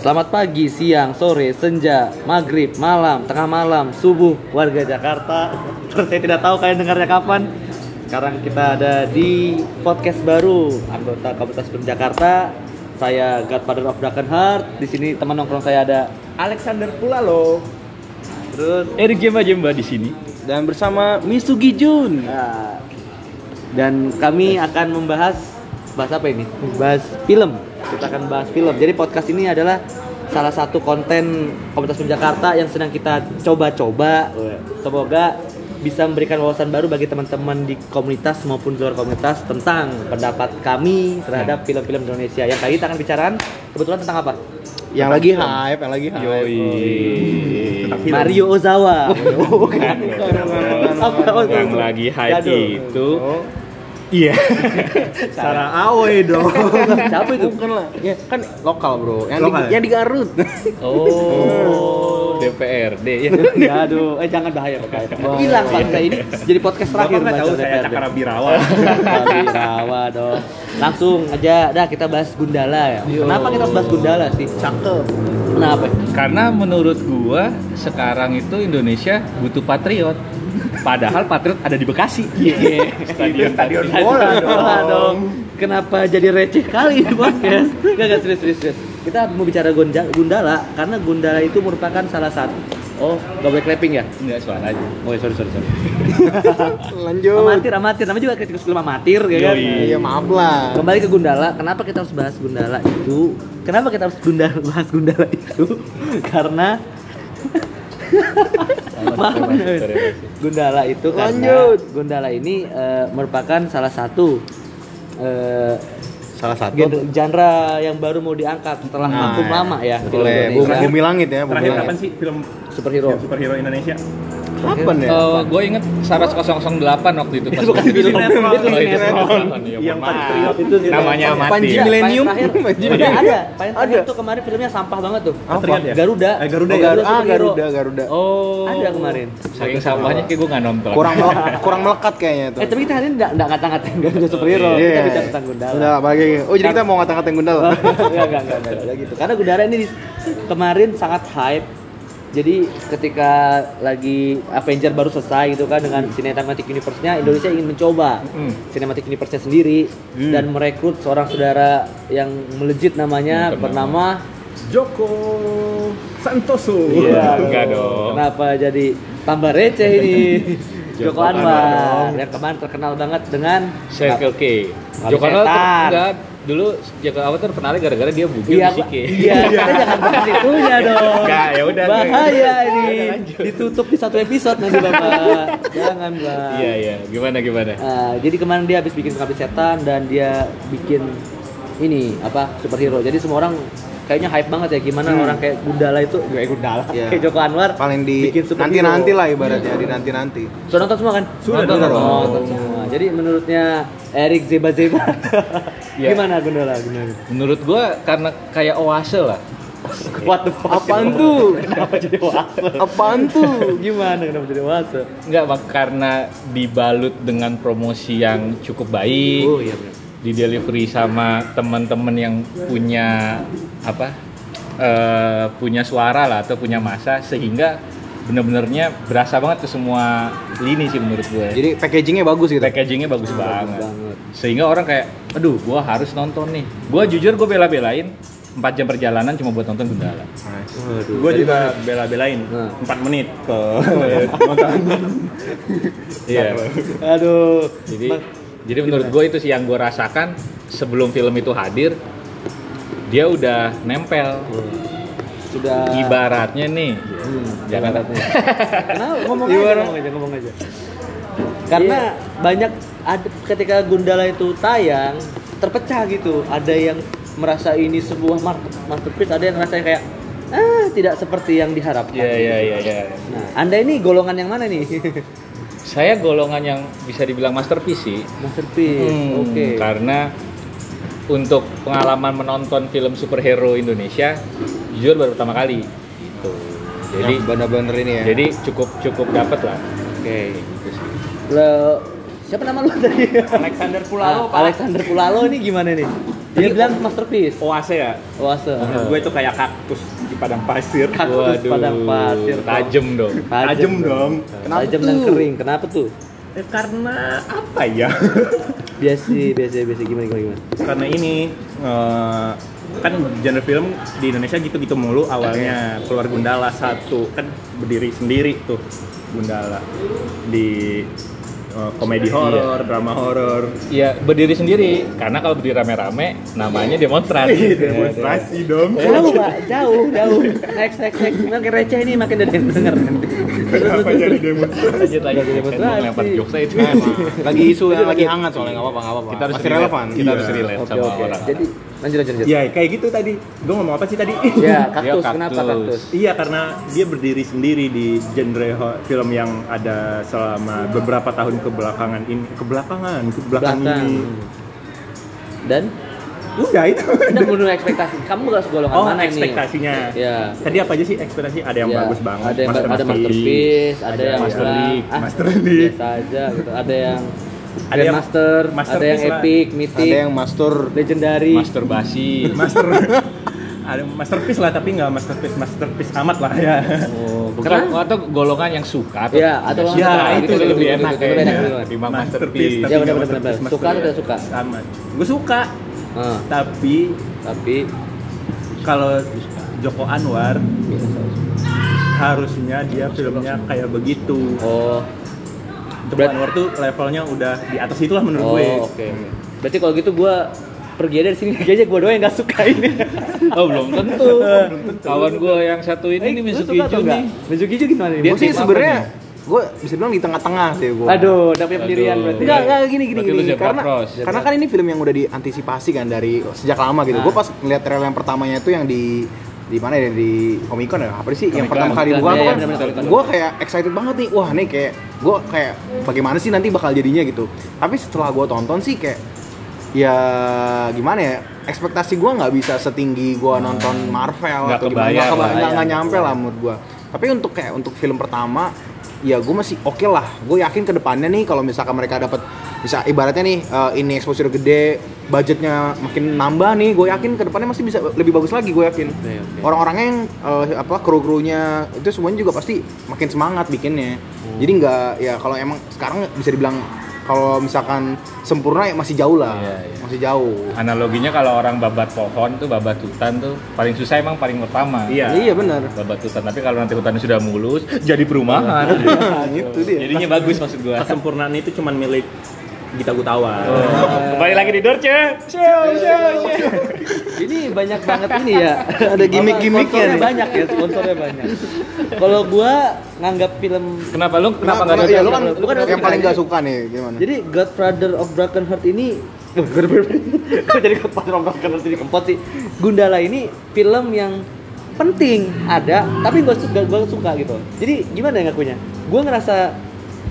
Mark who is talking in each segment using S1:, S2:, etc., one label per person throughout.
S1: Selamat pagi, siang, sore, senja, maghrib, malam, tengah malam, subuh, warga Jakarta. Saya tidak tahu kalian dengarnya kapan. Sekarang kita ada di podcast baru anggota Komunitas Film Jakarta. Saya Godfather of Dragon Heart. Di sini teman nongkrong saya ada
S2: Alexander Pulalo
S1: terus
S3: Erik Jemba Jemba di sini.
S2: dan bersama Misugi Jun.
S1: Nah, dan kami akan membahas bahas apa ini? Bahas film. Kita akan bahas film. Jadi podcast ini adalah salah satu konten Komunitas Film Jakarta yang sedang kita coba-coba. Semoga bisa memberikan wawasan baru bagi teman-teman di komunitas maupun di luar komunitas tentang pendapat kami terhadap film-film Indonesia. Yang kali kita akan bicarakan kebetulan tentang apa?
S2: Yang lagi hype, yang lagi hype.
S3: Yoi.
S1: Mario Ozawa. Bukan.
S3: Yang lagi hype itu Iya.
S2: Sarah Awe dong.
S1: Siapa itu?
S2: Bukan lah. Ya, kan lokal, Bro. Yang
S4: Lokal
S2: di,
S4: ya?
S2: yang di Garut.
S3: Oh, DPRD ya.
S1: Ya aduh, eh jangan bahaya bahaya. Hilang bangsa ini jadi podcast terakhir
S4: Bapak tahu saya cakar birawa.
S1: Tapi rawa dong. Langsung aja dah kita bahas Gundala ya. Kenapa kita harus bahas Gundala sih?
S2: Cakep.
S1: Kenapa?
S3: Karena menurut gua sekarang itu Indonesia butuh patriot. Padahal patriot ada di Bekasi. Stadion
S4: stadion
S3: patriot.
S4: bola
S1: Bola dong. Kenapa jadi receh kali ini podcast? Gak, gak serius, serius, serius. Kita mau bicara Gonja- Gundala karena Gundala itu merupakan salah satu Oh, gak boleh clapping ya?
S3: Enggak suara aja.
S1: Oh, sorry, sorry, sorry.
S2: Lanjut.
S1: Amatir, amatir. Namanya juga kritikus film amatir, ya kan?
S2: Iya, maaf lah.
S1: Kembali ke Gundala, kenapa kita harus bahas Gundala itu? Kenapa kita harus Gundala bahas Gundala itu? Karena Gundala itu karena
S2: Lanjut.
S1: Gundala ini eh, merupakan salah satu eh,
S2: Salah satu.
S1: genre, genre yang baru mau diangkat setelah
S2: Nah,
S1: vakum lama ya film
S2: Oleh
S1: Indonesia.
S2: Bumi, Langit ya, Bumi
S4: Terakhir kapan
S2: Langit.
S4: sih film
S1: superhero.
S4: film superhero Indonesia?
S2: Kapan ya?
S3: gue inget Saras 008 waktu itu pas
S1: Itu bukan film,
S4: sinetron.
S1: itu
S3: Oh, itu
S1: sinetron.
S3: Iya,
S4: Yang
S3: maaf.
S1: itu sinetron.
S3: namanya
S2: Panji
S3: mati.
S1: Iya,
S2: Millennium.
S1: Paling
S2: Panji
S1: ada,
S2: Millennium.
S1: ada. Paling terakhir tuh kemarin filmnya sampah banget tuh. Garuda.
S4: Eh, Garuda
S1: Oh,
S4: ya?
S1: Garuda
S2: ah. Garuda, Garuda.
S3: Oh.
S1: Ada kemarin.
S3: Saking sampahnya kayak gue nggak nonton.
S2: Kurang kurang melekat kayaknya itu.
S1: Eh tapi kita hari ini enggak enggak ngata-ngatain Garuda superhero.
S2: Iya.
S1: Kita bicara tentang Gundala.
S2: Udah, bagi. Oh, jadi kita mau ngata-ngatain Gundala.
S1: enggak, enggak, enggak, gitu. Karena Gundala ini kemarin sangat hype. Jadi ketika lagi Avenger baru selesai gitu kan dengan Cinematic Universe-nya Indonesia ingin mencoba
S3: Hmm.
S1: Cinematic Universe-nya sendiri dan merekrut seorang saudara yang melejit namanya
S3: Hmm,
S1: bernama
S4: Joko Santoso.
S1: Iya.
S3: Enggak dong.
S1: Kenapa jadi tambah receh ini? Joko Anwar
S3: Anwar
S1: yang kemarin terkenal banget dengan
S3: Circle K. Joko Anwar enggak dulu Joko Anwar terkenalnya gara-gara dia bugil
S1: Iya,
S3: di Sike.
S1: iya, kita jangan bahas itunya dong.
S3: Enggak, ya udah.
S1: Bahaya ini. Ditutup di satu episode nanti Bapak. Jangan, Bang.
S3: Iya iya, gimana gimana?
S1: Nah, jadi kemarin dia habis bikin pengabdi setan dan dia bikin ini apa superhero. Jadi semua orang kayaknya hype banget ya gimana orang kayak Gundala itu kayak Gundala
S2: Iya.
S1: kayak Joko Anwar
S2: Paling di
S1: bikin superhero.
S2: nanti-nanti lah ibaratnya, di nanti-nanti.
S1: Sudah nonton semua kan?
S4: Sudah
S1: nonton,
S2: dong.
S1: nonton semua. Jadi menurutnya Erik Zeba Zeba
S3: Iya.
S1: gimana Gundala? Gimana?
S3: Menurut gua karena kayak oase lah.
S1: What the fuck?
S2: Apaan tuh?
S1: Kenapa jadi wase?
S2: Apaan tuh?
S1: Gimana kenapa jadi wase?
S3: Enggak, Bang, karena dibalut dengan promosi yang cukup baik.
S1: Oh iya benar.
S3: Di delivery sama teman-teman yang punya apa? eh, punya suara lah atau punya masa sehingga bener-benernya berasa banget ke semua lini sih menurut gue.
S2: Jadi packagingnya bagus gitu.
S3: packagingnya bagus banget.
S1: banget.
S3: Sehingga orang kayak, aduh, gua harus nonton nih. Gua jujur gue bela-belain 4 jam perjalanan cuma buat nonton Gundala.
S4: Gue juga bela-belain
S1: Nah.
S4: 4 menit ke nonton.
S3: Iya.
S1: Aduh.
S3: jadi jadi menurut gue itu sih yang gue rasakan sebelum film itu hadir dia udah nempel
S1: Sudah
S3: ibaratnya nih
S1: Hmm,
S3: jangan
S1: Kenapa? Ngomong aja,
S2: Ibarat-
S1: ngomong aja, ngomong aja. Karena banyak ada ketika Gundala itu tayang terpecah gitu. Ada yang merasa ini sebuah masterpiece, ada yang merasa kayak ah tidak seperti yang diharapkan.
S3: Iya iya iya iya.
S1: Nah, Anda ini golongan yang mana nih?
S3: Saya golongan yang bisa dibilang masterpiece sih.
S1: masterpiece.
S3: Hmm,
S1: Oke.
S3: Karena untuk pengalaman menonton film superhero Indonesia jujur baru pertama kali gitu. Jadi
S2: bener-bener ini ya.
S3: jadi cukup cukup dapat lah.
S1: Oke.
S3: Gitu sih.
S1: Lo siapa nama lu tadi?
S4: Alexander Pulalo,
S1: Ah, Alexander Pulalo ini gimana nih? Dia bilang masterpiece.
S4: Oase ya.
S1: Oase.
S4: Gue itu kayak kaktus di padang pasir.
S1: Kaktus padang pasir.
S3: Tajem dong.
S4: Tajam dong.
S2: Kenapa
S1: Tajam dan
S2: tuh?
S1: kering. Kenapa tuh?
S4: Eh, karena apa ya?
S1: Biasa, biasa, biasa gimana gimana gimana.
S4: karena ini eh, kan genre film di Indonesia gitu-gitu mulu awalnya keluar Gundala satu kan berdiri sendiri tuh Gundala di eh, komedi horor, drama horor.
S3: Ya berdiri sendiri karena kalau berdiri rame-rame namanya demonstran.
S4: Demonstrasi dong.
S1: Jauh pak, jauh, jauh. Next, next, next. Makin receh ini makin yang denger.
S4: Kenapa jadi demonstrasi?
S3: Lanjut lagi
S1: Jadi
S3: Saya mau lempar
S1: demonstrasi.
S3: jokes saya itu.
S2: Lagi isu yang lagi hangat soalnya nggak apa-apa nggak apa-apa.
S3: Kita harus
S2: Masih relevan.
S3: Kita harus
S4: Iya.
S3: relate
S1: Oke,
S3: sama
S1: oke.
S3: orang.
S1: Jadi lanjut, lanjut, lanjut.
S4: Ya kayak gitu tadi. Gue ngomong apa sih tadi?
S1: Ya, kaktus.
S3: kaktus.
S1: Kenapa kaktus?
S4: Iya karena dia berdiri sendiri di genre film yang ada selama beberapa tahun kebelakangan ini kebelakangan kebelakangan
S1: Belakang.
S4: ini
S1: Dan
S4: udah itu
S1: udah menurut ekspektasi. Kamu gak golongan
S4: oh
S1: mana nih?
S4: ekspektasinya
S1: Ya.
S4: tadi apa aja sih ekspektasi ada yang
S1: Ya,
S4: bagus banget
S1: Ada yang ada
S4: Masterpiece.
S1: masterpiece, ada,
S4: Ada
S1: yang
S3: Master
S1: bilang,
S3: League,
S1: ah,
S4: Master League.
S1: biasa aja gitu. Ada yang
S4: Ada yang
S1: Grandmaster, ada yang
S4: masterpiece lah.
S1: epic, mythic,
S2: Ada yang master
S1: legendary.
S3: Masturbasi.
S4: master ada masterpiece lah tapi nggak masterpiece masterpiece amat lah ya
S1: Oh,
S3: Bukan
S1: karena
S3: atau golongan yang suka atau
S1: Ya, atau
S3: ya,
S1: golongan
S3: itu
S1: gitu,
S3: lebih enak
S1: gitu, lebih enak,
S3: kayaknya.
S4: masterpiece
S3: masterpiece.
S1: Ya,
S4: tapi
S1: benar,
S4: nggak
S1: benar, benar.
S4: masterpiece,
S1: Suka atau tidak suka?
S4: amat gue suka
S1: Ah,
S4: tapi
S1: tapi
S4: kalau Joko Anwar harusnya dia filmnya kayak begitu
S1: oh
S4: Joko
S1: Berat-
S4: Anwar tuh levelnya udah di atas itulah menurut
S1: oh
S4: gue
S1: oke. Berarti kalau gitu gua pergi aja dari sini lagi aja gua doang yang gak suka ini.
S3: Oh belum tentu. Kawan gue yang satu ini nih
S1: Lu
S3: Mizuki
S1: enggak?
S3: nih.
S1: Mizuki Jun gimana nih?
S3: Dia
S2: Gue sih sebenarnya
S3: nih?
S2: Gue bisa bilang di tengah-tengah sih gue.
S1: Aduh, udah punya pendirian berarti.
S2: Enggak, enggak gini gini gini. Karena
S3: cross.
S2: karena kan ini film yang udah diantisipasi kan dari sejak lama gitu.
S1: Ah.
S2: Gue pas ngeliat trailer yang pertamanya itu yang di di mana ya di Comic Con ya apa sih yang
S3: Comic-Con.
S2: pertama kali
S1: iya,
S2: kan
S1: iya,
S2: gue kayak excited banget nih wah nih kayak gue kayak bagaimana sih nanti bakal jadinya gitu tapi setelah gue tonton sih kayak ya gimana ya ekspektasi gue nggak bisa setinggi gue nonton Marvel
S3: Nggak
S2: atau gimana
S3: kebayang
S1: lah.
S2: nggak- nggak nyampe lah menurut gue tapi untuk kayak untuk film pertama ya gue masih oke lah. Gue yakin ke depannya nih kalau misalkan mereka dapat bisa ibaratnya nih eh, ini exposure gede budgetnya makin nambah nih gue yakin ke depannya masih bisa lebih bagus lagi gue yakin.
S1: Oke, oke.
S2: orang-orangnya yang eh, apa kru krunya itu semuanya juga pasti makin semangat bikinnya. Jadi nggak ya kalau emang sekarang bisa dibilang kalau misalkan sempurna ya masih jauh lah
S3: Iya, iya.
S2: masih jauh
S3: Analoginya kalau orang babat pohon tuh babat hutan tuh paling susah emang paling pertama.
S4: Iya.
S2: iya benar
S3: Babat hutan, tapi kalau nanti hutannya sudah mulus, jadi perumahan.
S2: itu dia
S3: Jadinya bagus maksud gua.
S4: kesempurnaan itu cuman milik Gita Gutawa
S3: Kembali lagi di Dorce.
S1: Ini banyak banget ini ya.
S2: Ada gimmick-gimmicknya nih.
S1: banyak ya, sponsornya banyak. Kalau gua nganggap film
S3: Kenapa lu kenapa
S2: Kenapa
S3: nggak
S2: ya
S3: ada?
S2: lu kan
S1: Lu kan
S2: yang paling gak suka nih gimana
S1: Jadi Godfather of Broken Heart ini Kok jadi Godfather of Broken Heart jadi kempot sih Gundala ini film yang penting ada tapi gue suka gue suka gitu jadi gimana ya ngakunya gue ngerasa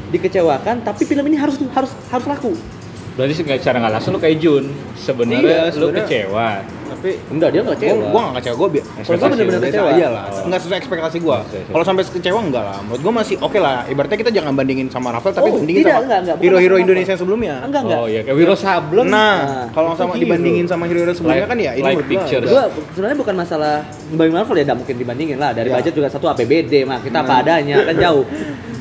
S1: dikecewakan tapi film ini harus harus harus laku
S3: Berarti sih nggak- secara nggak langsung lu kayak Jun. Sebenarnya
S2: Iya,
S3: lu kecewa.
S2: tapi
S1: enggak dia nggak
S2: gue
S1: kecewa
S2: gue gak kecewa gue bi
S1: Kalau gua bener-bener kecewa.
S2: aja lah nggak sesuai ekspektasi
S3: oke.
S2: kalau sampai kecewa enggak lah menurut gue masih oke lah ibaratnya kita jangan bandingin sama Rafael tapi
S1: Oh,
S2: bandingin
S1: tidak,
S2: sama
S1: enggak, enggak.
S2: Hero-hero Indonesia yang sebelumnya
S1: enggak enggak
S3: Oh iya, kayak Wiro Sableng.
S2: nah,
S1: Nah,
S2: kalau sama
S1: hero.
S2: dibandingin sama hero-hero sebelumnya
S3: Like-
S2: kan ya ini
S3: like
S2: menurut
S3: picture.
S1: gue sebenarnya bukan masalah dibanding Marvel ya, tidak mungkin dibandingin lah. Dari
S2: Ya.
S1: budget juga satu APBD mah kita apa adanya kan jauh.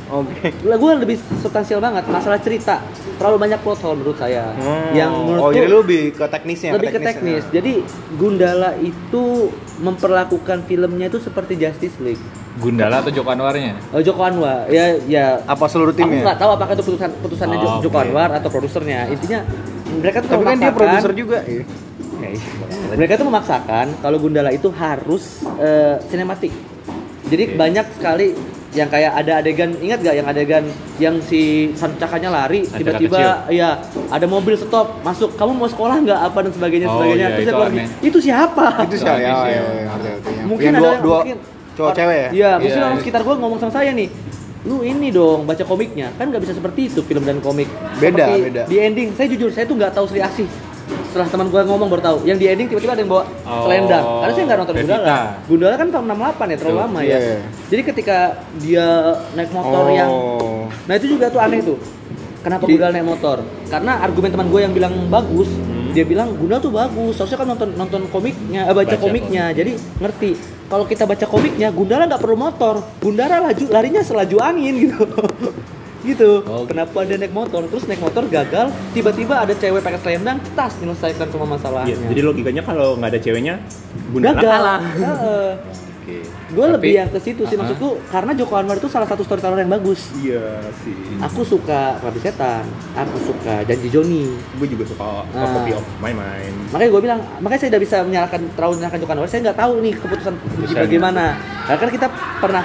S2: oke
S1: Lah gue lebih substansial banget masalah cerita. Terlalu banyak plot hole menurut saya.
S2: Hmm.
S1: Yang menurut
S2: oh jadi lu lebih ke teknisnya
S1: lebih ke teknis. Jadi Gundala itu memperlakukan filmnya itu seperti Justice League.
S3: Gundala atau Joko Anwarnya?
S1: Oh, Joko Anwar, ya ya.
S2: apa seluruh
S1: Aku
S2: timnya
S1: nggak tahu apakah itu putusan putusannya
S3: Oh,
S1: Jo- Joko
S3: oke.
S1: Anwar atau produsernya. Intinya mereka tuh
S2: tapi kan dia produser juga iya.
S1: Ya, iya. mereka tuh memaksakan kalau Gundala itu harus sinematik. Jadi banyak sekali yang kayak ada adegan ingat gak yang adegan yang si sancakanya lari tiba-tiba ya ada mobil stop masuk kamu mau sekolah nggak? apa dan sebagainya
S3: Oh,
S1: sebagainya.
S3: iya,
S1: Terus
S3: itu aneh.
S1: itu siapa?
S2: Itu sih. ya, ya,
S3: ya.
S2: ya, ya,
S1: mungkin ada
S2: dua,
S1: yang-
S2: dua
S1: mungkin
S2: cowok cewek ya?
S1: Iya, mungkin
S3: Iya,
S1: orang
S3: iya.
S1: sekitar gue ngomong sama saya nih lu ini dong baca komiknya. Kan nggak bisa seperti itu film dan komik.
S2: Beda,
S1: Seperti
S2: beda.
S1: di ending saya jujur saya tuh nggak tahu Sri Asih setelah teman gue ngomong baru tahu. Yang di ending tiba-tiba ada yang bawa
S3: Oh,
S1: selendang. Karena saya nggak nonton
S3: Revita.
S1: Gundala. Gundala kan tahun 68 ya terlalu
S3: Betul.
S1: lama
S2: Iya,
S1: ya. Jadi ketika dia naik motor yang
S2: oh
S1: nah itu juga tuh aneh tuh. Kenapa
S2: Jadi-
S1: Gundala naik motor? Karena argumen teman gue yang bilang bagus dia bilang Gundala tuh bagus. Harusnya kan nonton nonton komiknya eh, baca,
S3: Baca
S1: komiknya. jadi ngerti. Kalau kita baca komiknya Gundala nggak perlu motor. Gundala laju larinya selaju angin gitu gitu.
S3: Oh,
S1: kenapa dia naik motor? Terus naik motor gagal tiba-tiba ada cewek pakai selendang tas menyelesaikan semua masalahnya.
S4: Iya, jadi logikanya kalau nggak ada ceweknya, Gundala
S1: gagal. gue lebih yang ke situ sih
S3: Ah.
S1: maksudku karena Joko Anwar itu salah satu storyteller yang bagus.
S4: Iya sih.
S1: aku suka Rabi Setan aku suka Janji Joni.
S4: Gue juga suka
S1: Ah.
S4: copy of my mind.
S1: makanya gue bilang makanya saya tidak bisa menyalahkan terlalu menyalahkan Joko Anwar. Saya nggak tahu nih keputusan bagaimana karena kita pernah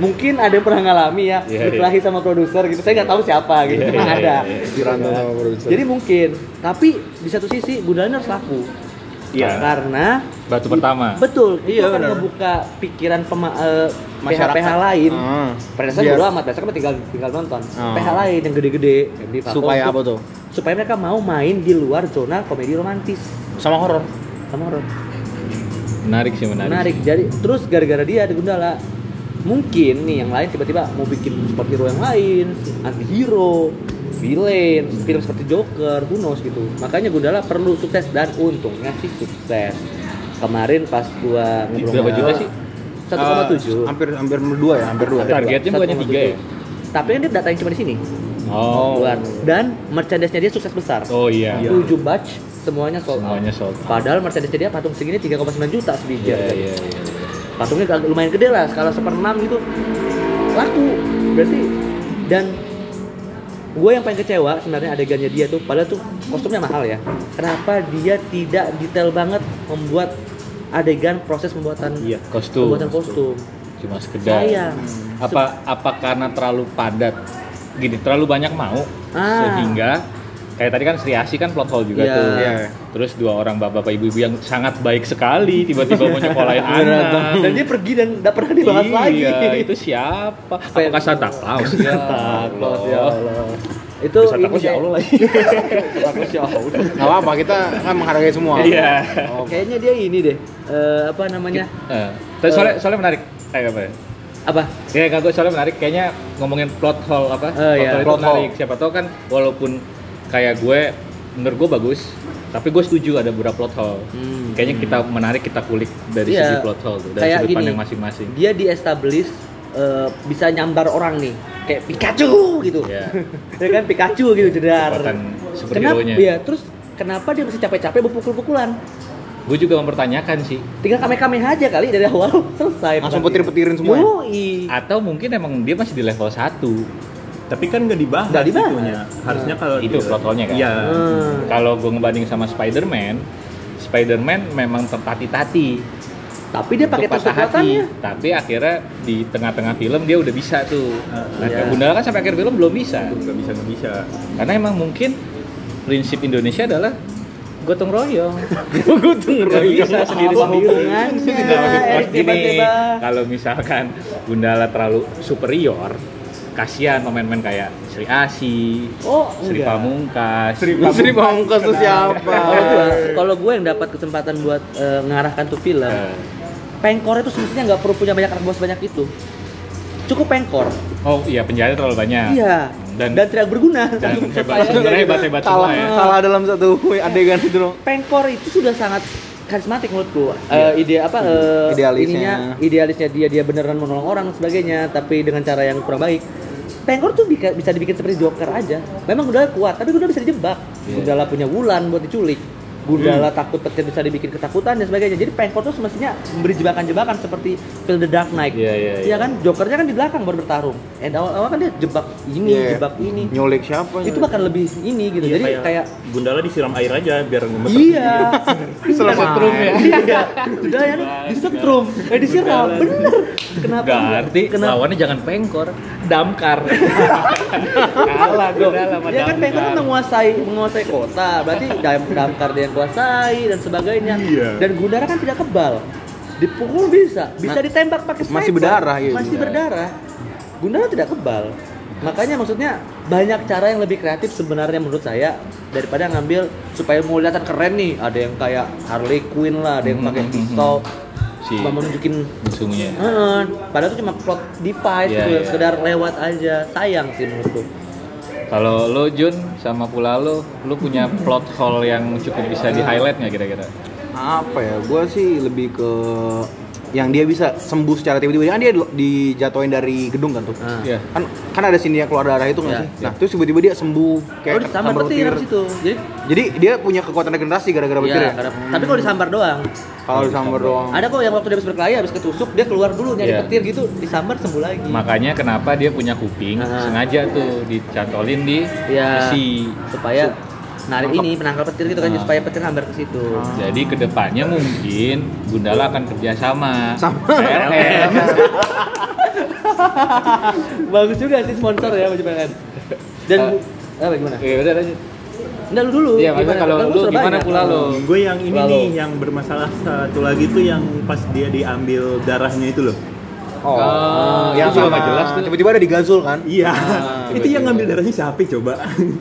S1: mungkin ada yang pernah ngalami ya
S3: Iya,
S1: berkelahi sama produser gitu saya nggak tahu siapa gitu cuma
S3: iya,
S1: ada
S3: iya.
S2: Dirantau sama produser.
S1: jadi mungkin tapi di satu sisi Gundala harus laku
S4: Iya.
S1: karena
S3: Batu pertama.
S1: betul itu
S2: Iya,
S1: akan
S2: benar.
S1: ngebuka pikiran pema, eh,
S2: Masyarakat.
S1: PH-PH lain
S2: Ah.
S1: Padahal
S2: Biar-
S1: bodo amat, biasa kan tinggal tinggal nonton.
S2: Ah.
S1: PH lain yang gede-gede di
S2: Supaya
S1: tuh,
S2: apa tuh?
S1: Supaya mereka mau main di luar zona komedi romantis
S2: Sama horor.
S1: sama horor.
S3: Menarik sih menarik.
S1: Menarik. Jadi terus gara-gara dia ada Gundala. Mungkin nih yang lain tiba-tiba mau bikin superhero yang lain, anti hero, villain, film seperti Joker, who knows gitu. Makanya Gundala perlu sukses dan untungnya sih sukses. Kemarin pas gua ngobrol
S3: Berapa juta sih?
S1: 1,7.
S2: Eh, hampir hampir dua ya, hampir dua.
S3: Targetnya bukannya tiga ya?
S1: Tapi kan dia datanya cuma di sini.
S3: Oh.
S1: Luar. Dan merchandise-nya dia sukses besar.
S3: Oh iya.
S1: 7 batch semuanya sold out.
S3: Semuanya sold. out.
S1: Padahal merchandise dia patung segini 3,9 juta sebiji.
S3: Iya
S1: harganya.
S3: iya iya.
S1: Patungnya agak lumayan gede lah, skala seperenam gitu. Laku. Berarti dan gue yang paling kecewa sebenarnya adegannya dia tuh padahal tuh kostumnya mahal ya kenapa dia tidak detail banget membuat adegan proses pembuatan
S4: Iya.
S3: Kostum.
S1: pembuatan kostum
S3: Cuma sekedar.
S1: sayang
S3: Apa apa karena terlalu padat? Gini, terlalu banyak mau
S1: Ah.
S3: sehingga kayak tadi kan Sri Asi kan plot hole juga
S1: Iya.
S3: tuh.
S2: Iya.
S3: Terus dua orang bapak-bapak ibu-ibu yang sangat baik sekali tiba-tiba mau nyekolahin anak.
S1: dan dia pergi dan tidak pernah dibahas
S3: iya,
S1: lagi
S3: itu siapa? Apakah Santa Claus? Ya
S1: Santa Claus, ya Allah. Itu
S3: Santa Claus ya Allah lagi.
S1: Santa Claus ya Allah.
S2: Gak apa-apa, kita kan menghargai semua.
S3: Iya.
S2: Oh,
S1: Kayaknya dia ini deh. eh, apa namanya?
S3: Eh, tapi soalnya soalnya menarik. Eh apa ya?
S1: Apa?
S3: Ya gue soalnya menarik. Kayaknya ngomongin plot hole apa?
S1: Oh, iya.
S3: hole itu
S2: Plot hole.
S3: menarik. Siapa tahu kan walaupun kayak gue menurut gue bagus, tapi gue setuju ada beberapa plot hole.
S1: Hmm.
S3: Kayaknya kita menarik kita kulik dari
S1: Iya.
S3: segi plot hole tuh, dari
S1: Kayak
S3: sudut pandang masing-masing.
S1: Dia di establish eh, bisa nyambar orang nih. Kayak Pikachu gitu.
S3: Ya.
S1: ya kan Pikachu gitu jedar. Kenapa? Iya, terus kenapa dia mesti capek-capek berpukul-pukulan?
S3: Gue juga mempertanyakan sih.
S1: Tinggal kame-kame aja kali dari awal selesai.
S2: Langsung petir-petirin semua ya?
S1: Yoi.
S3: Atau mungkin emang dia masih di level 1
S4: Tapi kan nggak dibahas,
S1: Nggak dibahas.
S4: itunya. Harusnya kalau
S3: Itu
S4: di-
S3: plot hole-nya kan?
S4: Iya.
S1: Hmm.
S3: Kalau gue ngebanding sama Spider-Man, Spider-Man memang tertati-tati
S1: Tapi dia pakai
S3: patah hati. Tapi akhirnya di tengah-tengah film dia udah bisa tuh. Nah,
S1: Iya.
S3: Gundala kan sampai akhir film belum bisa.
S4: Nggak bisa nggak bisa.
S3: Karena emang mungkin prinsip Indonesia adalah gotong royong.
S2: Gotong
S3: Nggak bisa maksud
S1: Eh,
S3: gini,
S1: tiba-tiba.
S3: kalau misalkan Gundala terlalu superior, kasihan pemain-pemain kayak Sri Asi,
S1: Oh,
S3: Sri
S1: enggak.
S3: Pamungkas,
S2: Sri Pamungkas tuh siapa?
S1: Kalau gua, kalau gue yang dapat kesempatan buat eh, mengarahkan tuh film,
S3: Eh,
S1: pengkor itu semestinya nggak perlu punya banyak anak bos banyak itu. Cukup pengkor.
S3: Oh iya penjara terlalu banyak.
S1: Iya.
S3: Dan-
S1: Dan, tidak berguna.
S3: Dan hebat,
S1: gitu.
S3: hebat-hebat semua
S2: Kalah,
S3: ya.
S2: kalah dalam satu adegan itu dong.
S1: Pengkor itu sudah sangat karismatik menurutku. Eh, ide apa eh,
S2: Idealisnya.
S1: ininya idealisnya dia dia beneran menolong orang dan sebagainya, tapi dengan cara yang kurang baik. Pengkor tuh bisa, bisa dibikin seperti Joker aja. Memang udah kuat, tapi udah bisa dijebak.
S3: Iya.
S1: Gundala punya Wulan buat diculik. Gundala takut petir bisa dibikin ketakutan dan sebagainya. Jadi Pengkor tuh semestinya memberi jebakan-jebakan seperti film The Dark Knight.
S3: Iya, iya, iya.
S1: kan? Jokernya kan di belakang baru bertarung. And awal-awal kan dia jebak ini,
S2: Iya.
S1: jebak ini.
S2: Nyulik siapa?
S1: Itu bahkan lebih ini gitu.
S4: Iya,
S1: Jadi kayak
S4: Gundala disiram air aja biar ngemeter
S1: Iya.
S2: Selama setrum ya.
S1: Iya. Udah ya disetrum. Eh disiram. Bener. Kenapa?
S3: Gak
S1: enggak?
S3: arti
S1: Kenapa?
S3: lawannya jangan pengkor, damkar. Kalah Gundala sama
S1: Ya kan. Pengkor menguasai menguasai kota, berarti dam damkar dia yang kuasai dan sebagainya.
S4: Iya.
S1: Dan Gundara kan tidak kebal. Dipukul bisa, bisa ditembak pakai
S2: masih
S1: sniper.
S2: berdarah, iya,
S1: Masih
S2: juga.
S1: berdarah. Gundara tidak kebal. Makanya maksudnya banyak cara yang lebih kreatif sebenarnya menurut saya daripada ngambil supaya mau kelihatan keren nih. Ada yang kayak Harley Quinn lah, ada yang pakai
S3: Mhm,
S1: pisau,
S3: Si
S1: cuma mau nunjukin
S3: musuhnya.
S1: Heeh, padahal itu cuma plot device
S3: Iya,
S1: gitu,
S3: iya.
S1: sekedar lewat aja. Sayang sih menurutku.
S3: Kalau lo Jun sama pula lo, lo punya plot hole yang cukup bisa di highlight nggak kira-kira?
S2: apa ya gue sih lebih ke yang dia bisa sembuh secara tiba-tiba kan dia di- dijatuhin dari gedung kan tuh
S1: Nah.
S3: Iya.
S2: kan kan ada sini yang keluar darah itu nggak
S1: Iya,
S2: sih nah terus tiba-tiba dia sembuh kayak
S1: oh, disambar petir habis itu. Jadi
S2: jadi dia punya kekuatan regenerasi gara-gara petir
S1: Iya,
S2: ya
S1: karena- tapi kalau disambar doang.
S2: kalau disambar doang
S1: Ada kok yang waktu dia habis berkelahi habis ketusuk dia keluar dulu nyari
S3: Iya.
S1: petir gitu, disambar sembuh lagi.
S3: Makanya kenapa dia punya kuping
S1: Ah.
S3: sengaja tuh dicantolin di
S1: Iya.
S3: besi.
S1: supaya narik ini penangkal petir gitu kan
S3: Ah.
S1: supaya petir hambar ke situ.
S3: Jadi ke depannya mungkin Gundala akan kerjasama
S2: Sama.
S3: PLN.
S1: Bagus juga sih sponsor ya baju PLN. Dan
S3: Ah.
S1: apa gimana?
S3: Oke, udah lanjut.
S1: Enggak lu dulu.
S3: Iya, maksudnya kalau
S1: Kan
S3: lu gimana
S1: banyak.
S3: pula lu?
S4: Gue yang ini
S1: Lalu.
S4: nih yang bermasalah satu lagi tuh yang pas dia diambil darahnya itu loh.
S2: Oh,
S3: Oh,
S2: yang sama
S3: nggak jelas tuh.
S2: tiba-tiba ada di Gazul kan
S4: Iya.
S2: Ah,
S4: itu yang ngambil darahnya siapa coba?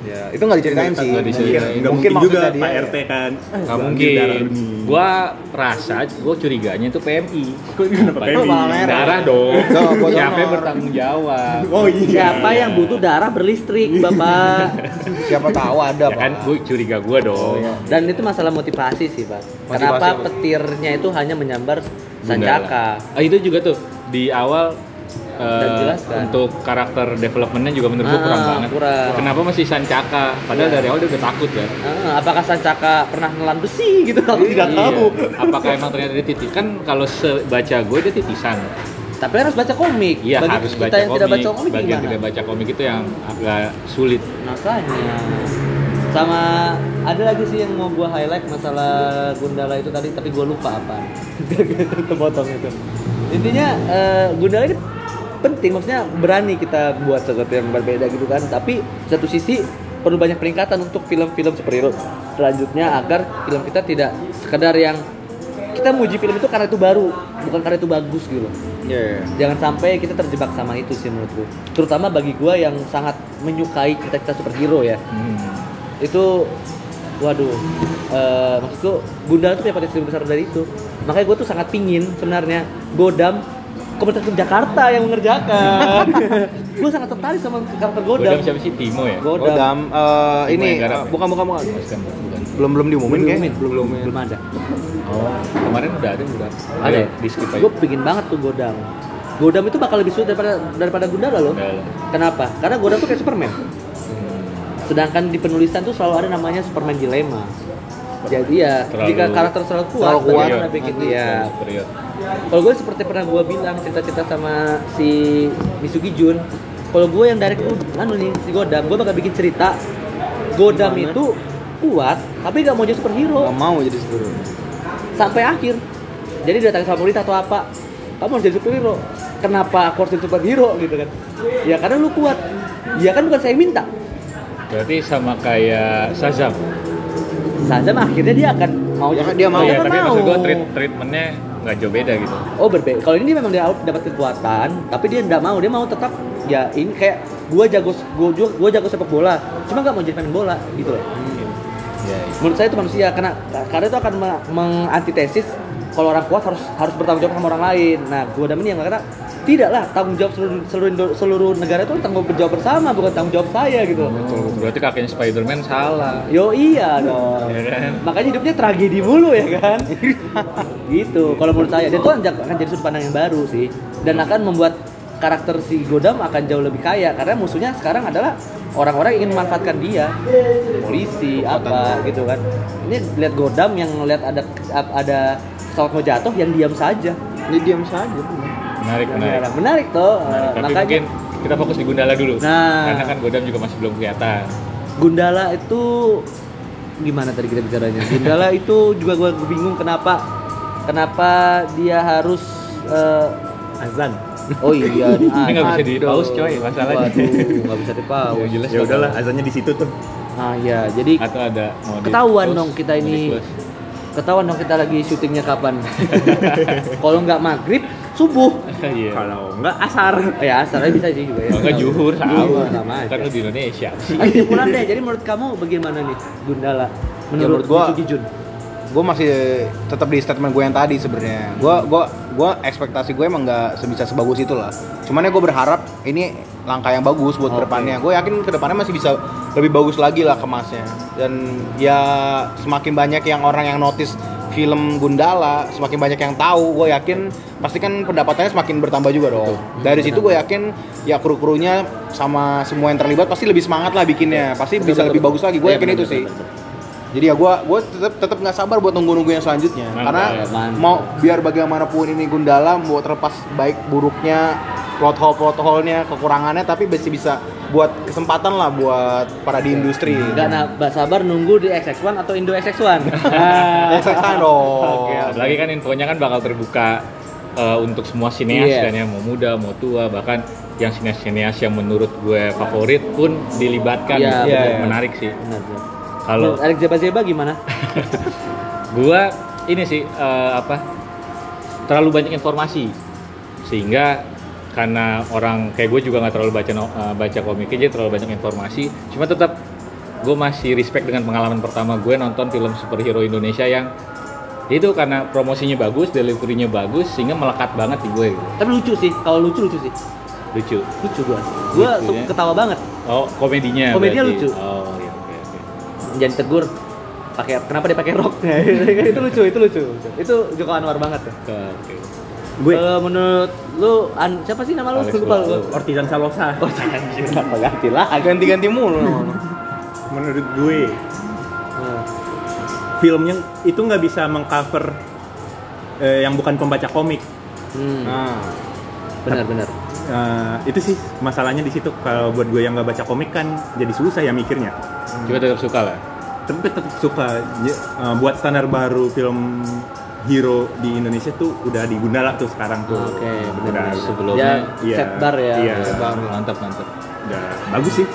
S2: ya itu nggak diceritain sih
S3: Nggak diceritain.
S2: Mungkin-
S4: Nggak
S2: mungkin
S4: mungkin juga
S2: dia
S4: Pak. RT kan.
S3: Gak
S4: gua ambil
S3: mungkin. Gua rasa, gua curiganya itu PMI.
S4: Kok kenapa
S2: Oh, merah.
S3: Darah dong.
S2: Gua
S3: Siapa yang bertanggung jawab?
S4: Oh iya.
S1: Siapa yang butuh darah berlistrik, Bapak?
S2: siapa tahu ada
S3: Ya kan,
S2: pak
S3: gue curiga gua dong.
S1: Dan itu masalah motivasi sih, Pak.
S2: Motivasi
S1: Kenapa
S2: apa?
S1: petirnya itu hanya menyambar sancaka?
S3: Ah, itu juga tuh di awal
S1: Dan kan?
S3: untuk karakter developmentnya juga menurut gua
S1: Ah,
S3: kurang banget.
S1: kurang.
S3: Kenapa masih Sancaka? Padahal
S1: Iya.
S3: dari awal dia udah takut kan.
S1: Ah, apakah sancaka pernah nelan besi gitu? Aku tidak
S3: Iya.
S1: tahu.
S3: Apakah emang ternyata dia titis? Kan kalau sebaca gue dia titisan.
S1: Tapi harus baca komik.
S3: Iya
S1: Bagi
S3: harus
S1: kita
S3: baca
S1: yang
S3: komik.
S1: tidak baca komik
S3: Bagi yang tidak baca komik itu yang agak sulit.
S1: Makanya sama ada lagi sih yang mau gua highlight masalah Gundala itu tadi tapi gua lupa apa terpotong itu intinya eh, Gundala ini penting maksudnya berani kita buat sesuatu yang berbeda gitu kan. Tapi satu sisi perlu banyak peningkatan untuk film-film superhero selanjutnya agar film kita tidak sekedar yang kita muji film itu karena itu baru bukan karena itu bagus gitu loh.
S2: Iya, iya.
S1: jangan sampai kita terjebak sama itu sih menurutku terutama bagi gua yang sangat menyukai cerita-cerita superhero ya.
S3: Hmm.
S1: itu waduh eh maksudku Gundala tuh punya potensi besar dari itu makanya gue tuh sangat pingin sebenarnya Godam komunitas Jakarta yang mengerjakan. Gue sangat tertarik sama karakter Godam.
S3: Godam siapa sih? Timo ya?
S1: Godam,
S2: Godam eh,
S3: Timo
S2: ini
S3: garap.
S2: eh, bukan bukan bukan. Belum belum diumumin
S1: belum,
S2: kayaknya.
S1: belum, belum, belum ada.
S3: Oh, kemarin udah ada udah.
S1: ada.
S3: Ayo, di skip aja.
S1: gue pingin banget tuh Godam. Godam itu bakal lebih sulit daripada daripada Gundala loh. Kenapa? Karena Godam tuh kayak Superman.
S3: Hmm.
S1: sedangkan di penulisan tuh selalu ada namanya Superman dilema jadi ya
S3: Terlalu-
S1: jika karakter terlalu kuat
S2: terlalu kuat,
S1: bagaimana bikin dia
S3: Superior.
S1: Kalau gue seperti pernah gue bilang cerita-cerita sama si Misugi Jun, kalau gue yang direct tuh, anu nih si Godam, gue bakal bikin cerita Godam
S2: Gimana?
S1: itu kuat, tapi gak mau jadi superhero
S2: Nggak mau jadi superhero.
S1: sampai akhir. Jadi datang sama pemerintah atau apa, kamu harus jadi superhero. Kenapa aku harus jadi superhero gitu kan? Ya karena lu kuat. Ya kan bukan saya yang minta.
S3: Berarti sama kayak Shazam.
S1: Saja mah akhirnya dia akan mau
S2: Ya kan, dia mau.
S1: Kan
S3: tapi
S1: mau.
S3: maksud gua treat treatmentnya nggak jauh beda gitu.
S1: Oh berbeda. Kalau ini memang dia dapat kekuatan, tapi dia nggak mau. Dia mau tetap ya ini kayak gua jago gua juga gua jago sepak bola, cuma nggak mau jadi pemain bola gitu loh.
S3: Iya.
S1: Menurut saya itu manusia karena karena itu akan me- mengantitesis kalau orang kuat harus harus bertanggung jawab sama orang lain. Nah, gua dan ini yang kata tidaklah tanggung jawab seluruh seluruh, seluruh negara itu tanggung jawab bersama bukan tanggung jawab saya gitu.
S3: Betul, betul. Berarti kakeknya Spider-Man salah.
S1: Yo iya dong.
S3: Iya kan?
S1: Makanya hidupnya tragedi mulu ya kan. gitu. Kalau menurut saya dan itu akan jadi sudut pandang yang baru sih dan akan membuat karakter si Godam akan jauh lebih kaya karena musuhnya sekarang adalah orang-orang ingin memanfaatkan dia polisi apa gitu kan ini lihat Godam yang lihat ada ada pesawat mau jatuh yang diam saja
S2: Dia diam saja.
S3: Menarik, menarik.
S1: menarik, menarik tuh
S3: Menarik.
S1: Eh,
S3: Tapi
S1: makanya
S3: mungkin kita fokus di Gundala dulu.
S1: Nah.
S3: Karena kan Godam juga masih belum kelihatan.
S1: Gundala itu gimana tadi kita bicaranya? Gundala itu juga gue bingung kenapa kenapa dia harus eh,
S4: Azan.
S1: Oh iya
S3: Ini nggak bisa
S1: aduh.
S3: di-pause, coy, masalahnya.
S1: Waduh, nggak bisa di
S3: Ya,
S1: pause.
S3: jelas
S4: Ya udahlah, azannya di situ tuh.
S1: Ah iya, jadi
S3: Atau ada mau
S1: ketahuan dong kita ini ketahuan dong kita lagi syutingnya kapan. Kalau nggak maghrib, subuh.
S3: Iya.
S4: Kalau enggak asar.
S1: Oh, ya asalnya bisa sih juga ya.
S3: Kalau nggak juhur sama.
S1: Juhur, sama aja.
S3: Kan di Indonesia.
S1: Ayo kesimpulan deh. Jadi menurut kamu bagaimana nih Gundala? Menurut,
S2: menurut gua-
S1: Jun.
S2: gue masih tetap di statement gue yang tadi sebenarnya gue gua gue ekspektasi gue emang nggak sebisa sebagus itu lah. Cuman ya gue berharap ini langkah yang bagus buat
S1: Oke.
S2: ke depannya. Gue yakin ke depannya masih bisa lebih bagus lagi lah kemasnya. Dan ya semakin banyak yang orang yang notice film Gundala semakin banyak yang tahu gue yakin pasti kan pendapatannya semakin bertambah juga dong. Dari situ gue yakin ya kru-krunya sama semua yang terlibat pasti lebih semangat lah bikinnya. Pasti
S1: Betul,
S2: bisa
S1: betul,
S2: lebih
S1: betul.
S2: bagus lagi. Gue
S1: Iya,
S2: yakin itu sih. Jadi ya gue gue tetap tetap nggak sabar buat nunggu-nunggu yang selanjutnya
S3: Mantap,
S2: karena
S1: ya, mantap.
S2: mau biar bagaimanapun ini Gundala mau terlepas baik buruknya plot hole plot hole-nya kekurangannya tapi masih bisa buat kesempatan lah buat para di industri
S1: Enggak nah, sabar nunggu di XX1 atau Indo XX1. Nah.
S2: ya saya dong
S1: Oke,
S3: Apalagi kan infonya kan bakal terbuka eh, untuk semua sineas
S1: Yes.
S3: kan ya, mau muda, mau tua, bahkan yang sineas-sineas yang menurut gue favorit pun dilibatkan.
S1: Iya,
S3: Itu
S2: benar.
S3: menarik sih.
S1: Benar, benar.
S3: Kalau
S1: Alex Zeba Zeba gimana?
S3: gua ini sih eh, apa terlalu banyak informasi sehingga karena orang kayak gue juga nggak terlalu baca eh, baca komiknya jadi terlalu banyak informasi cuma tetap gue masih respect dengan pengalaman pertama gue nonton film superhero Indonesia yang itu karena promosinya bagus, deliverynya bagus sehingga melekat banget di gue gitu.
S1: Tapi lucu sih, kalau lucu lucu sih.
S3: lucu
S1: Lucu gua. Gua
S3: Lucu,
S1: suka
S3: ya.
S1: ketawa banget.
S3: oh komedinya
S1: Komedinya
S3: berarti.
S1: lucu.
S3: oh
S1: Jangan tegur pakai kenapa dia pakai rok? Itu lucu itu lucu. Itu Joko Anwar banget tuh.
S3: Oke, oke.
S4: Gue
S1: Kalau menurut lu an, siapa sih nama lu? Lupa lu
S4: Ortizan Salosa.
S1: oh anjir apa ganti lah?
S2: Ganti-ganti mulu. Nama lu.
S4: Menurut gue filmnya itu nggak bisa mengcover eh, yang bukan pembaca komik.
S1: hmm,
S2: nah.
S1: Benar benar
S4: Eh, itu sih masalahnya di situ. Kalau buat gue yang nggak baca komik kan jadi susah ya mikirnya.
S3: cuma tetap suka lah
S4: Tapi tetap suka Ya, eh, buat standar baru film hero di Indonesia tuh udah di Gundala tuh sekarang tuh.
S1: oke benar
S4: Udah
S1: benar.
S3: sebelumnya,
S1: ya,
S4: iya,
S1: set bar ya
S4: iya.
S1: set bar.
S3: mantap mantap
S4: udah bagus sih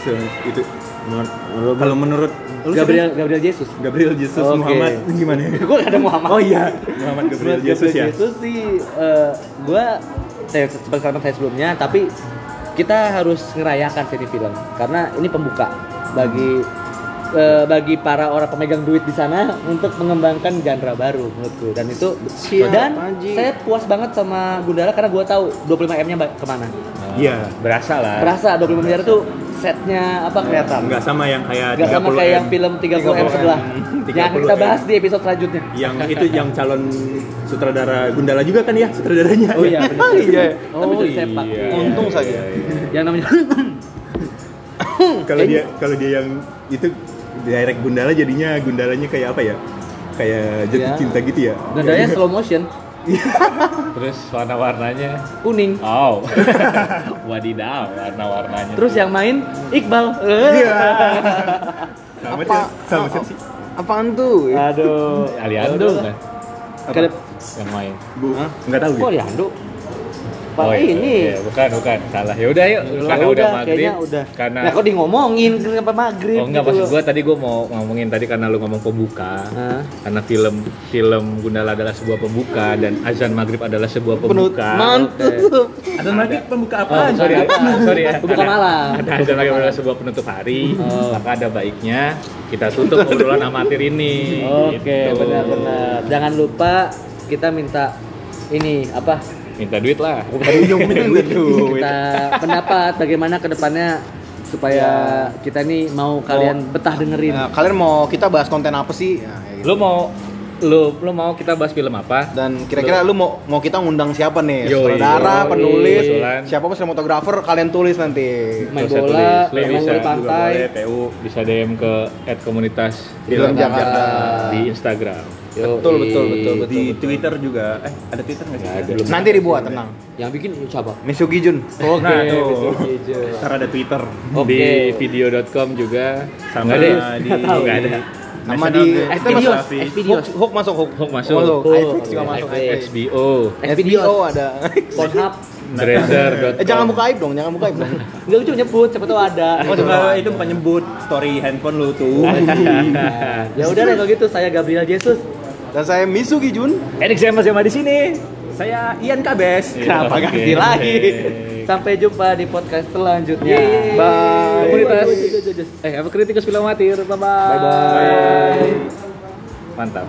S4: itu.
S1: Menurut-
S4: Kalau menurut
S1: Gabriel Gabriel Jesus
S4: siapa? Gabriel Jesus
S1: Oke.
S4: Muhammad gimana?
S1: gue gak ada Muhammad
S4: Oh iya, Muhammad Gabriel
S1: Buat
S4: Jesus ya.
S1: Jesus sih eh, gue saya seperti kata saya sebelumnya tapi kita harus ngerayakan sih film. Karena ini pembuka bagi eh, bagi para orang pemegang duit di sana untuk mengembangkan genre baru menurutku. Dan itu
S2: Siap,
S1: dan saya puas banget sama Gundala karena gue tahu 25 m nya ke mana
S4: Iya.
S3: berasa lah
S1: berasa 25 miliar itu setnya apa kelihatan
S4: Nggak sama yang kayak
S1: Gak sama
S4: 30M.
S1: kayak yang film 30 m sebelah
S4: 30M.
S1: yang kita bahas di episode selanjutnya
S4: yang itu yang calon sutradara Gundala juga kan ya sutradaranya.
S1: oh iya benar
S2: iya
S1: tapi
S3: Oh,
S1: sepak
S3: iya.
S2: untung saja
S3: Iya, iya.
S1: yang namanya
S4: kalau dia kalau dia yang itu direct Gundala jadinya Gundalanya kayak apa ya? Kayak jatuh
S1: Iya.
S4: cinta gitu ya.
S1: Nadanya slow motion,
S3: terus warna-warnanya
S1: kuning.
S3: oh wadidaw warna-warnanya
S1: Terus yang main Iqbal.
S4: Iya. Sama
S2: apa?
S4: Sama sih?
S2: apaan tuh
S1: Aduh.
S3: Aliando kan
S4: Apa?
S3: Yang main
S4: Bu, nggak tahu
S1: Kok
S4: gitu.
S1: Pak
S3: Oh, iya,
S1: ini.
S3: iya, bukan bukan salah ya udah yuk
S1: Ya
S3: karena udah maghrib
S1: udah.
S3: karena
S1: Nah, kok di ngomongin kenapa maghrib?
S3: oh enggak
S1: gitu
S3: maksud gua tadi gua mau ngomongin tadi karena lu ngomong pembuka
S1: Hah?
S3: karena film film Gundala adalah sebuah pembuka dan azan maghrib adalah sebuah pembuka
S2: mantap
S4: Ada lagi pembuka
S1: Oh,
S4: apa?
S3: sorry, sorry ya.
S1: Pembuka
S3: Ada-
S1: malam.
S3: Ada azan maghrib adalah sebuah penutup hari,
S1: Oh.
S3: maka ada baiknya kita tutup obrolan amatir ini.
S1: Oke,
S3: Gitu.
S1: benar-benar. Jangan lupa kita minta ini apa?
S3: Minta duit lah.
S1: Kita pendapat bagaimana ke depannya supaya kita nih mau kalian betah dengerin.
S2: Nah, kalian mau kita bahas konten apa sih Ya, kayak gitu.
S3: Lu mau lu lu mau kita bahas film apa?
S2: dan kira-kira lu mau mau kita ngundang siapa nih
S3: Yoi.
S2: saudara
S3: Yoi.
S2: penulis
S3: Kebetulan.
S2: siapa pun sinematografer kalian tulis nanti
S1: main
S3: Bisa
S1: bola,
S3: tulis.
S1: main
S3: Bisa.
S1: bola di pantai.
S4: PU.
S3: Bisa DM ke @komunitas
S2: Film Jakarta.
S3: di Instagram.
S1: Yoi.
S2: betul betul betul betul
S4: Di
S2: betul.
S4: Twitter juga. Eh, ada Twitter nggak sih?
S3: Ada.
S4: Belum.
S2: nanti dibuat tenang
S1: Yang bikin siapa?
S2: Misugi Jun
S1: Oke,
S4: Nah, tuh.
S1: bisa hijau.
S4: Ntar ada Twitter.
S1: Oke.
S3: Di video.com juga
S4: Sama
S3: Nggak ada.
S4: di
S3: Nggak ada.
S2: Nama
S4: National
S2: di masuk
S4: Geography.
S1: Xvideos.
S2: hook, masuk hook
S3: Hook masuk.
S2: masuk
S1: Hook.
S2: iFlix juga masuk
S1: iFlix.
S2: iFlix.
S3: XBO,
S2: FBO ada
S1: Pornhub.
S3: Dresser.com.
S2: eh jangan buka aib dong jangan buka aib dong
S1: Enggak lucu nyebut, siapa tahu ada.
S4: Oh, coba itu bukan nyebut story handphone lu tuh.
S1: ya udah deh kalau gitu saya Gabriel Jesus.
S2: dan saya Misugi Jun
S3: Erik saya masih di sini.
S4: Saya Ian Kabes.
S1: Kenapa
S3: Oke.
S1: ganti lagi? Sampai jumpa di podcast selanjutnya.
S2: Bye.
S3: Komunitas. Eh, apa kritikus film amatir. Bye bye.
S1: Bye bye.
S3: Mantap.